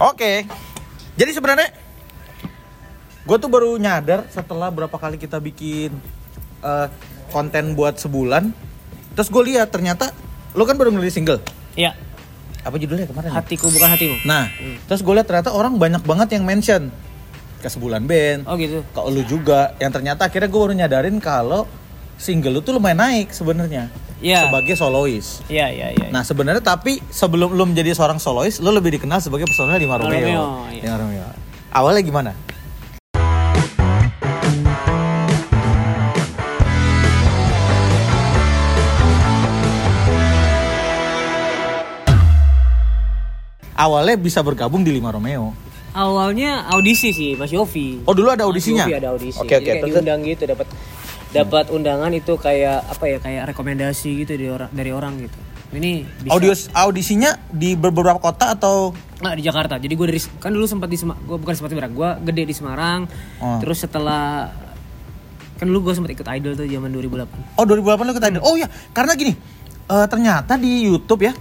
Oke. Jadi sebenarnya gue tuh baru nyadar setelah berapa kali kita bikin eh, konten buat sebulan. Terus gue lihat ternyata lo kan baru ngerilis single. Iya. Apa judulnya kemarin? ya? Hatiku bukan hatimu. Nah, terus gue lihat ternyata orang banyak banget yang mention ke sebulan band, Oh gitu. ke lu juga. Yang ternyata akhirnya gue baru nyadarin kalau single lu tuh lumayan naik sebenarnya Iya. sebagai solois. Iya iya iya. Nah sebenarnya tapi sebelum lu menjadi seorang solois, lu lebih dikenal sebagai personel Lima Romeo. Romeo, iya. Lima Romeo. Awalnya gimana? Awalnya bisa bergabung di Lima Romeo. Awalnya audisi sih Mas Yofi. Oh dulu ada Mas audisinya? Yofi ada audisi. Oke Jadi oke. kayak Terus- diundang gitu dapat dapat undangan itu kayak apa ya kayak rekomendasi gitu dari orang dari orang gitu. Ini bisa Audio audisinya di beberapa kota atau Nggak, di Jakarta. Jadi gue dari kan dulu sempat di Semarang. Gue bukan sempat di Semarang. Gue gede di Semarang. Oh. Terus setelah kan dulu gue sempat ikut Idol tuh zaman 2008. Oh 2008 lu ikut Idol. Oh ya, karena gini. eh, ternyata di YouTube ya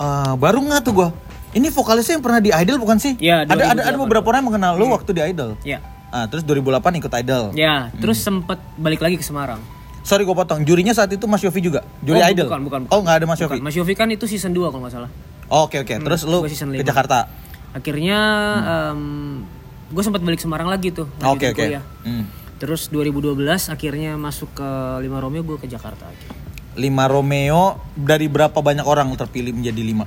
eh, baru nggak tuh gua. Ini vokalisnya yang pernah di Idol bukan sih? Iya, ada ada ada 2008. beberapa orang yang mengenal lu waktu di Idol. Ya. Ah, terus 2008 ikut Idol. Ya, terus sempet balik lagi ke Semarang. Sorry gue potong. Jurinya saat itu Mas Yofi juga. Juri Oh, Idol. bukan, bukan, bukan. Oh nggak ada Mas Yofi. Bukan, Mas Yofi kan itu season 2 kalau nggak salah. Oh, Oke oke. Terus lu gua season ke. Jakarta. Akhirnya gue sempat balik Semarang lagi tuh. Hmm. Oke oke. kuliah. Hmm. Terus 2012 akhirnya masuk ke Lima Romeo gue ke Jakarta. akhirnya. Lima Romeo dari berapa banyak orang terpilih menjadi lima?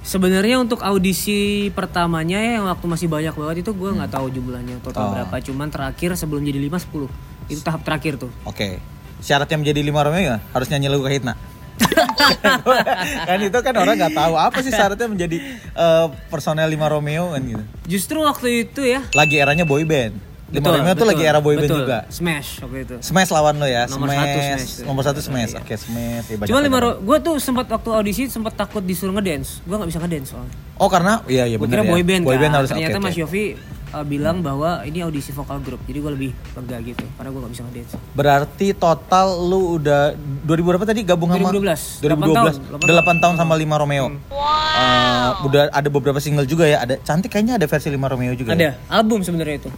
Sebenarnya untuk audisi pertamanya ya yang waktu masih banyak banget itu gue nggak tahu jumlahnya total Oh. berapa. Cuman terakhir sebelum jadi 5 10. Itu tahap terakhir tuh. Oke. Syaratnya menjadi lima Romeo ya harus nyanyi lagu Kahitna. kan itu kan orang nggak tahu apa sih syaratnya menjadi eh, personel lima Romeo kan gitu. Justru waktu itu ya. Lagi eranya boy band. Lima Betul, Romeo tuh betul, lagi era boy band betul. juga. Smash waktu itu. Smash lawan lo ya. Nomor smash. satu Smash. Nomor satu Smash. Oke Smash. Ya, Cuma lima banyak. gue tuh sempat waktu audisi sempat takut disuruh ngedance. Gue nggak bisa ngedance soalnya. Oh karena iya iya benar kira ya. boy band boy kan. harus Ternyata oke, Mas oke. Yofi uh, bilang bahwa ini audisi vokal grup. Jadi gue lebih lega gitu karena gue gak bisa ngedance. Berarti total lu udah 2000 berapa tadi gabung sama 2012. 2012. Delapan tahun, Delapan tahun sama Lima Romeo. Eh, udah ada beberapa single juga ya. Ada cantik kayaknya ada versi Lima Romeo juga. ya? Ada album sebenarnya itu.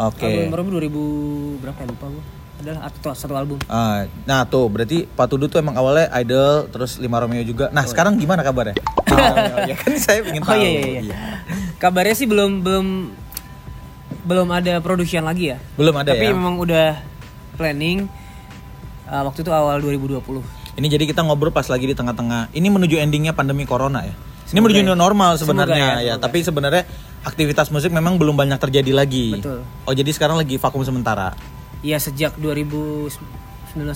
Oke. Album berapa 2000 berapa ya lupa gue. Adalah atau satu album. Ah, nah tuh berarti Pak Tudu tuh emang awalnya idol terus Lima Romeo juga. Nah sekarang gimana kabarnya? oh, ya kan saya ingin Oh tahu. iya iya iya. Kabarnya sih belum belum belum ada production lagi ya. Belum ada Tapi ya. memang udah planning uh, waktu itu awal 2020. Ini jadi kita ngobrol pas lagi di tengah-tengah. Ini menuju endingnya pandemi corona ya. Ini menuju new normal sebenarnya Semoga ya, ya, semoga. Tapi sebenarnya aktivitas musik memang belum banyak terjadi lagi. Betul. Oh jadi sekarang lagi vakum sementara. Ya sejak 2019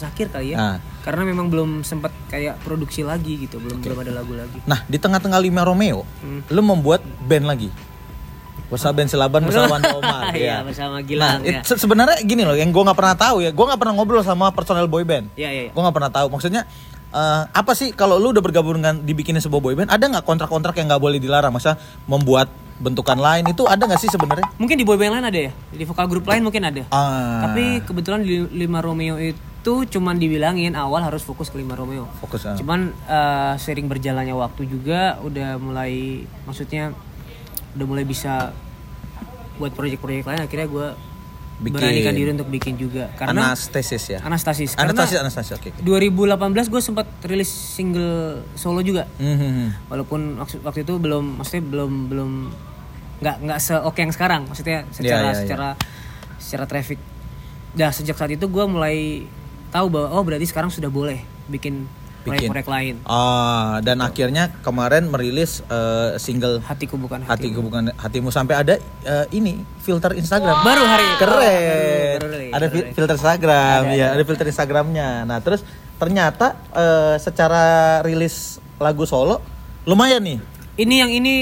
akhir kali ya. Nah. Karena memang belum sempat kayak produksi lagi gitu, belum belum ada lagu lagi. Nah di tengah-tengah Lima Romeo, lu membuat band lagi. Bersama band Selaban bersama Wanda Omar. Iya, ya. bersama Nah, Gilang it- ya. se- sebenarnya gini loh, yang gue nggak pernah tahu ya, gue nggak pernah ngobrol sama personel boy band. Iya, iya, iya. Gue nggak pernah tahu. Maksudnya eh, apa sih kalau lu udah bergabung dengan dibikinin sebuah boy band, ada nggak kontrak-kontrak yang nggak boleh dilarang? Masa membuat bentukan lain itu ada nggak sih sebenarnya? Mungkin di boyband lain ada ya? Di vokal grup lain mungkin ada. Ah, Tapi kebetulan di Lima Romeo itu cuman dibilangin awal harus fokus ke Lima Romeo. fokus. ah. Cuman eh, sering berjalannya waktu juga udah mulai maksudnya udah mulai bisa buat proyek-proyek lain akhirnya gue Bikin. beranikan diri untuk bikin juga karena Anastasis ya. Anastasis karena Anastasis, Anastasis, oke. oke. 2018 gue sempat rilis single solo juga Hmm, hmm, walaupun waktu, waktu itu belum maksudnya belum belum nggak nggak seoke yang sekarang maksudnya secara iya, iya. secara secara traffic dah sejak saat itu gue mulai tahu bahwa oh berarti sekarang sudah boleh bikin Bikin. proyek-proyek lain Ah, dan akhirnya kemarin merilis eh, single hatiku bukan hati Hatiku bukan hatimu sampai ada eh, ini filter Instagram. baru hari Keren. oh, baru- baru rilis, ada baru filter Instagram, ya, ada filter Instagramnya. Nah, terus ternyata eh, secara rilis lagu solo lumayan nih. ini yang ini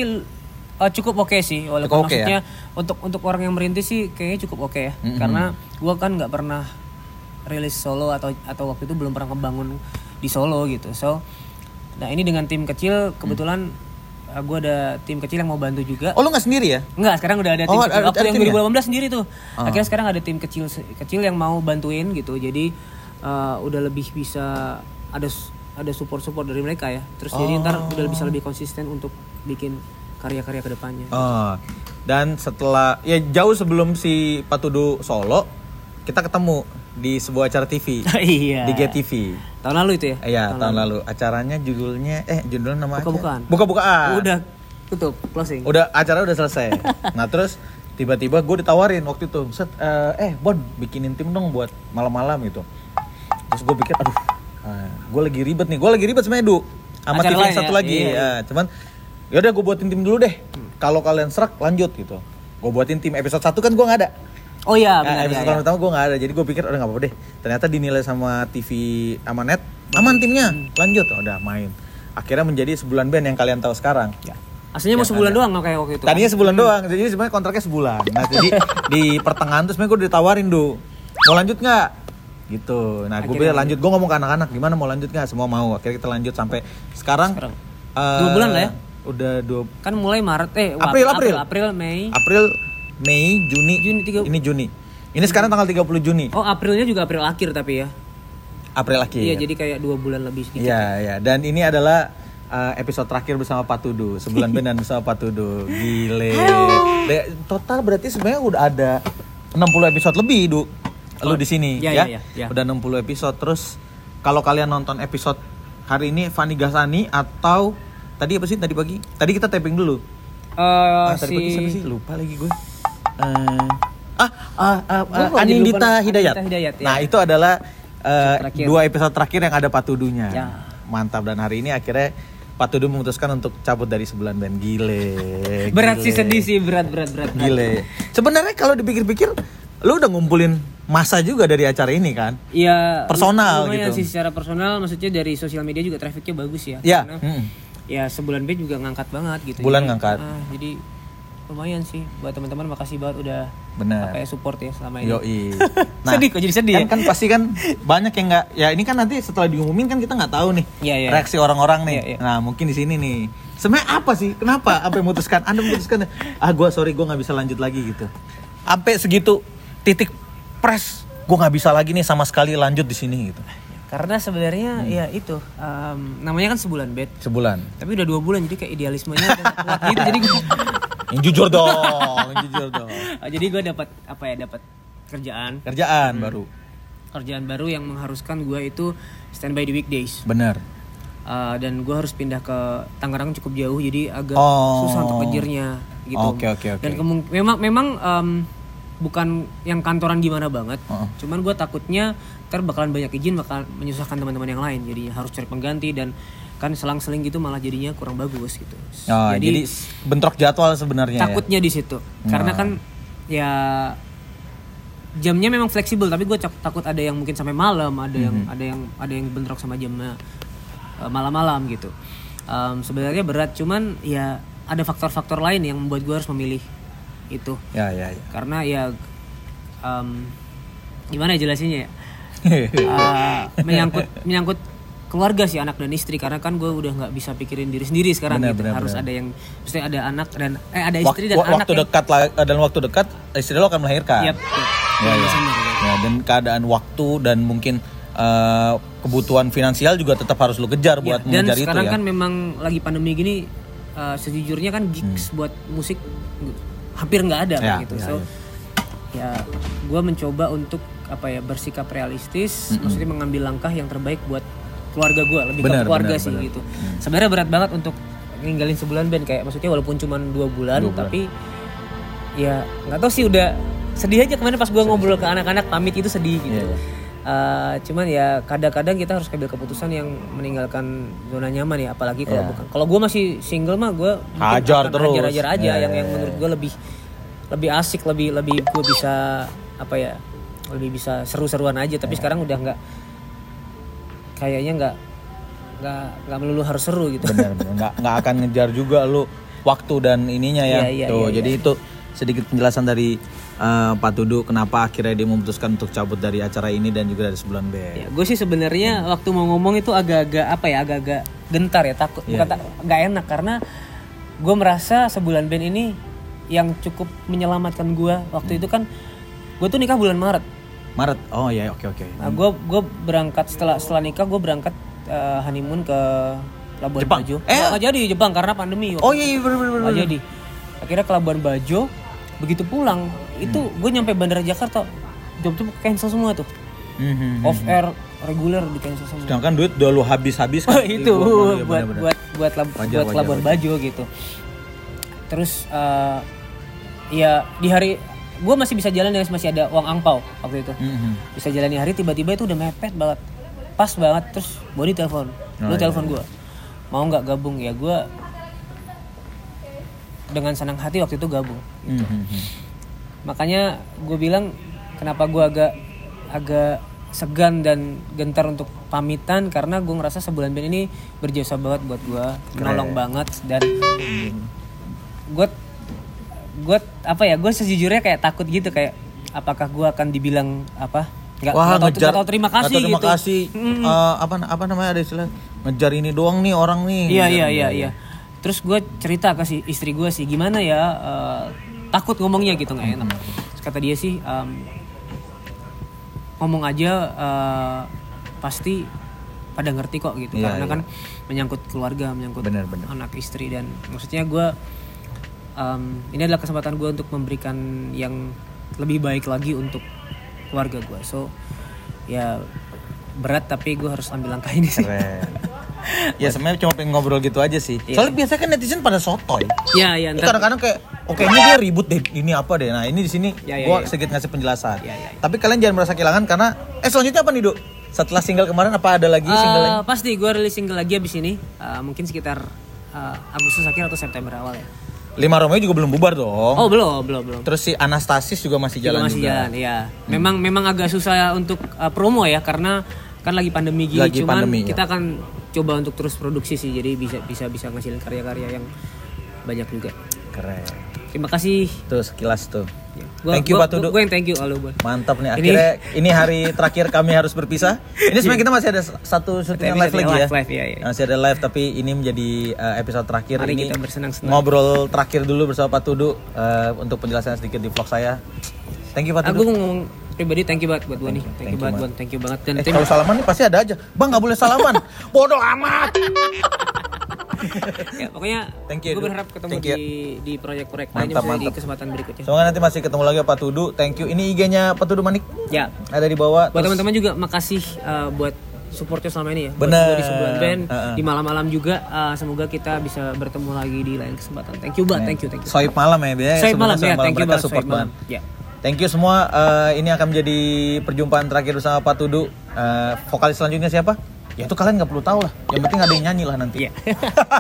uh, cukup oke sih Cukup walaupun oke ya? maksudnya untuk untuk orang yang merintis sih kayaknya cukup oke ya karena gua kan nggak pernah rilis solo atau atau waktu itu belum pernah kebangun di solo gitu so nah ini dengan tim kecil kebetulan uh, gua ada tim kecil yang mau bantu juga Oh, lu nggak sendiri ya? Enggak, sekarang udah ada tim Oh, kecil. Waktu yang tim ya? 2018 sendiri tuh. Akhirnya sekarang ada tim kecil kecil yang mau bantuin gitu. Jadi uh, udah lebih bisa ada ada support-support dari mereka ya. Terus jadi ntar udah bisa lebih konsisten untuk bikin karya-karya ke depannya. Oh, Dan setelah ya jauh sebelum si Patudu solo, kita ketemu di sebuah acara TV iya. di GTV. Tahun lalu itu ya? Iya, tahun lalu. Acaranya judulnya eh judulnya namanya Buka-bukaan. Buka-bukaan. Udah tutup, closing. Udah acara udah selesai. nah, terus tiba-tiba gue ditawarin waktu itu, Set, eh, eh Bon, bikinin tim dong buat malam-malam gitu. Terus gue pikir, aduh, gue lagi ribet nih. Gue lagi ribet sama Edu. Sama Acara tim yang lain satu ya? lagi. Iya, iya. Ya, cuman yaudah gue buatin tim dulu deh. Kalau kalian serak lanjut gitu. Gue buatin tim episode 1 kan gue nggak ada. Oh iya, Nah, benar episode ya, ya. pertama gue nggak ada, jadi gue pikir udah nggak apa-apa deh. Ternyata dinilai sama TV Amanet, aman timnya, lanjut, udah main. Akhirnya menjadi sebulan band yang kalian tahu sekarang. Ya. Aslinya mau sebulan doang nggak kayak waktu itu. Tadinya sebulan doang, jadi sebenarnya kontraknya sebulan. Nah jadi di pertengahan terus sebenarnya gue ditawarin do, mau lanjut nggak? Gitu. Nah gue bilang lanjut, gue ngomong ke anak-anak gimana mau lanjut nggak? Semua mau. Akhirnya kita lanjut sampai sekarang. Sekarang. eh, Dua bulan lah ya? Udah dua Kan mulai Maret eh wah, April, April. April, Mei. April, Mei, Juni, Juni, tiga- ini Juni. Ini sekarang tanggal 30 Juni. Oh, Aprilnya juga April akhir tapi ya. April akhir. Iya, jadi kayak dua bulan lebih sedikit. Iya, iya. Dan ini adalah uh, episode terakhir bersama Patudu, sebulan band dan bersama Patudu. Gile. De- total berarti sebenarnya udah ada 60 episode lebih, Du. Lu di sini Iya, ya. iya, iya, iya. Udah 60 episode. Terus kalau kalian nonton episode hari ini Fani Gasani atau tadi apa sih tadi pagi? Tadi kita taping dulu. Eh, Ah, tadi si pagi siapa sih? Lupa lagi gue. Eh, ah, ah, ah, ah, Anindita Hidayat. Anindita Hidayat, ya. Nah, itu adalah Terakhir. dua episode terakhir yang ada Patudunya. Ya. Mantap dan hari ini akhirnya Patudu memutuskan untuk cabut dari sebulan band. Gile. berat gile. sih sedih sih, berat berat berat. berat. Gile. Sebenarnya kalau dipikir-pikir lu udah ngumpulin masa juga dari acara ini kan? Iya. Personal gitu. sih secara personal maksudnya dari sosial media juga trafficnya bagus ya. Ya. Mm. ya sebulan B juga ngangkat banget gitu. Bulan Jadi, ngangkat. ah, jadi lumayan sih buat teman-teman makasih banget udah Bener. apa ya support ya selama ini. Yoi. Sedih kok jadi sedih kan, ya? kan pasti kan banyak yang nggak ya ini kan nanti setelah diumumin kan kita nggak tahu nih Iya, iya. reaksi orang-orang nih Iya, iya. nah mungkin di sini nih sebenarnya apa sih kenapa sampai memutuskan anda memutuskan ah gue sorry gue nggak bisa lanjut lagi gitu sampai segitu titik press gue nggak bisa lagi nih sama sekali lanjut di sini gitu Karena sebenarnya Hmm. ya itu em, namanya kan sebulan bed. sebulan Tapi udah dua bulan jadi kayak idealismenya kuat gitu. Jadi gue yang jujur dong yang jujur dong jadi gue dapat apa ya dapat kerjaan kerjaan Hmm. baru kerjaan baru yang mengharuskan gue itu standby di weekdays. bener Uh, dan gue harus pindah ke Tangerang cukup jauh jadi agak Oh. susah untuk ngejarnya gitu. Oke, oke, oke. Dan kemung- memang memang em, bukan yang kantoran gimana banget. Oh. Cuman gue takutnya ntar bakalan banyak izin bakal menyusahkan teman-teman yang lain. Jadi harus cari pengganti dan kan selang-seling gitu malah jadinya kurang bagus gitu. Oh, jadi, bentrok jadwal sebenarnya ya? takutnya di situ. Karena Nah. kan ya jamnya memang fleksibel tapi gue takut ada yang mungkin sampai malam, ada yang Mhm. ada yang ada yang bentrok sama jamnya uh, malam-malam gitu. Um, sebenarnya berat cuman ya ada faktor-faktor lain yang membuat gue harus memilih itu. ya ya ya Karena ya um, gimana ya jelasinnya ya? Uh, menyangkut menyangkut keluarga sih anak dan istri karena kan gue udah nggak bisa pikirin diri sendiri sekarang Benar, gitu benar, harus benar. ada yang mesti ada anak dan eh ada Wak- istri dan wa- anak waktu yang- dekat lah dalam waktu dekat istri lo akan melahirkan Yap, yap. ya, ya. Desember, ya. Ya, dan keadaan waktu dan mungkin eh, kebutuhan finansial juga tetap harus lo kejar Ya, buat dan mengejar itu sekarang ya. kan memang lagi pandemi gini uh, sejujurnya kan gigs buat musik hampir nggak ada Hmm. Ya, kan gitu ya, so ya. ya gue mencoba untuk apa ya bersikap realistis maksudnya mengambil langkah yang terbaik buat keluarga gue lebih Benar, ke keluarga benar, sih benar. Hmm. gitu sebenarnya berat banget untuk ninggalin sebulan band kayak maksudnya walaupun cuma dua bulan, Dua bulan. tapi ya nggak tahu sih udah sedih aja kemarin pas gue ngobrol ke anak-anak pamit itu sedih gitu Iya, iya. Uh, cuman ya kadang-kadang kita harus ambil keputusan yang meninggalkan zona nyaman ya apalagi kalau Iya. bukan kalau gue masih single mah gue Hajar terus. hajar aja Iya, yang iya, yang menurut gue lebih lebih asik lebih lebih gue bisa apa ya lebih bisa seru-seruan aja tapi sekarang udah nggak kayaknya nggak nggak nggak melulu harus seru gitu. Benar benar. Nggak nggak akan ngejar juga lo waktu dan ininya ya. Iya, iya, tuh iya, jadi itu sedikit penjelasan dari eh, Pak Tudu kenapa akhirnya dia memutuskan untuk cabut dari acara ini dan juga dari sebulan band Ya, gue sih sebenarnya waktu mau ngomong itu agak-agak apa ya, agak-agak gentar ya, takut, Iya, bukan tak- nggak enak. Karena gue merasa sebulan band ini yang cukup menyelamatkan gue waktu Hmm. itu kan gue tuh nikah bulan Maret. Maret oh ya oke oke Nah, gue gue berangkat setelah setelah nikah gue berangkat eh, honeymoon ke Labuan Jepang? Bajo. Eh? Nggak jadi Jepang karena pandemi. waktu oh iya iya benar benar Nggak jadi. Akhirnya ke Labuan Bajo begitu pulang itu gue nyampe bandara Jakarta job-job cancel semua tuh Mhm. off air reguler di cancel semua Sedangkan duit udah lu habis-habis Oh, kan. itu Iya, buat bener-bener. buat buat lab, Wajar, buat wajar, Labuan wajar. Bajo gitu. Terus eh, ya di hari gue masih bisa jalan ya masih ada uang angpau waktu itu. Mhm. Bisa jalan di hari tiba-tiba itu udah mepet banget. Pas banget terus Body telepon. Oh, Lu iya. telepon gue. Mau nggak gabung ya gue dengan senang hati waktu itu gabung. Mhm. Makanya gue bilang kenapa gue agak agak segan dan gentar untuk pamitan karena gue ngerasa sebulan band ini berjasa banget buat gue, menolong banget dan gue gue apa ya gue sejujurnya kayak takut gitu kayak apakah gue akan dibilang apa nggak Wah, tahu, ngejar. nggak tahu terima kasih terima gitu kasih. Eh, apa apa namanya ada istilah ngejar ini doang nih orang nih. Iya Ngejar, iya iya iya. Terus gue cerita ke si istri gue sih gimana ya eh, takut ngomongnya gitu nggak enak. Terus kata dia sih em, ngomong aja eh, pasti pada ngerti kok gitu Iya, karena iya. kan menyangkut keluarga menyangkut Bener, bener. anak istri dan maksudnya gue em, ini adalah kesempatan gue untuk memberikan yang lebih baik lagi untuk keluarga gue so ya berat tapi gue harus ambil langkah ini sih ya sebenarnya cuma pengen ngobrol gitu aja sih. Iya. Soalnya biasanya kan netizen pada sotoy. ya ya ntar kadang-kadang kayak oke ini dia ribut deh ini apa deh nah ini di sini Ya, ya, gua ya. sedikit ngasih penjelasan Ya, ya, ya. tapi kalian jangan merasa kehilangan karena eh selanjutnya apa nih dok setelah single kemarin apa ada lagi single lain pasti gue rilis single lagi abis ini Eh, mungkin sekitar eh, Agustus akhir atau September awal ya lima Romeo juga belum bubar dong. Oh belum belum belum. Terus si Anastasis juga masih Juga jalan masih juga. jalan ya memang memang agak susah untuk eh, promo ya karena kan lagi pandemi gini Lagi cuman pandemi, ya. kita akan coba untuk terus produksi sih jadi bisa bisa bisa ngasilin karya-karya yang banyak juga. Keren terima kasih tuh sekilas tuh Ya, gua, Thank you, Pak Tudu. Gue yang thank you Boy. mantap nih Ini- akhirnya ini, hari terakhir kami harus berpisah ini sebenarnya kita masih ada satu syutingan live lagi ya live, live, iya, iya. masih ada live tapi ini menjadi uh, episode terakhir Mari ini kita bersenang-senang. ngobrol terakhir dulu bersama Pak Tudu uh, untuk penjelasan sedikit di vlog saya thank you Pak Tudu Aku ngomong pribadi thank you banget buat Boni. Thank, Thank you banget Mat. Bon. Thank you banget dan Eh, kalau salaman nih pasti ada aja. Bang nggak boleh salaman. Bodoh amat. Ya pokoknya Thank you, gue berharap ketemu Thank you. di di proyek-proyek Mantap, lainnya di mantap. kesempatan berikutnya. Semoga nanti masih ketemu lagi Pak Tudu. Thank you. Ini IG-nya Pak Tudu Manik ya, ada di bawah. buat Terus- teman-teman juga makasih uh, buat supportnya selama ini ya. Juga di sebulan band, Heeh. di malam-malam juga uh, semoga kita bisa bertemu lagi di lain kesempatan. Thank you banget, thank you, thank you. Swipe malam ya, biasanya sebenarnya malam ya, thank you banget. support banget. Ya. Thank you semua. Eh, ini akan menjadi perjumpaan terakhir bersama Pak Tudu. Eh, vokalis selanjutnya siapa? Ya itu kalian nggak perlu tahu lah. Yang penting ada yang nyanyi lah nanti. Iya.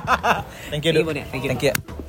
Thank you, Thank you. Thank you. Thank you.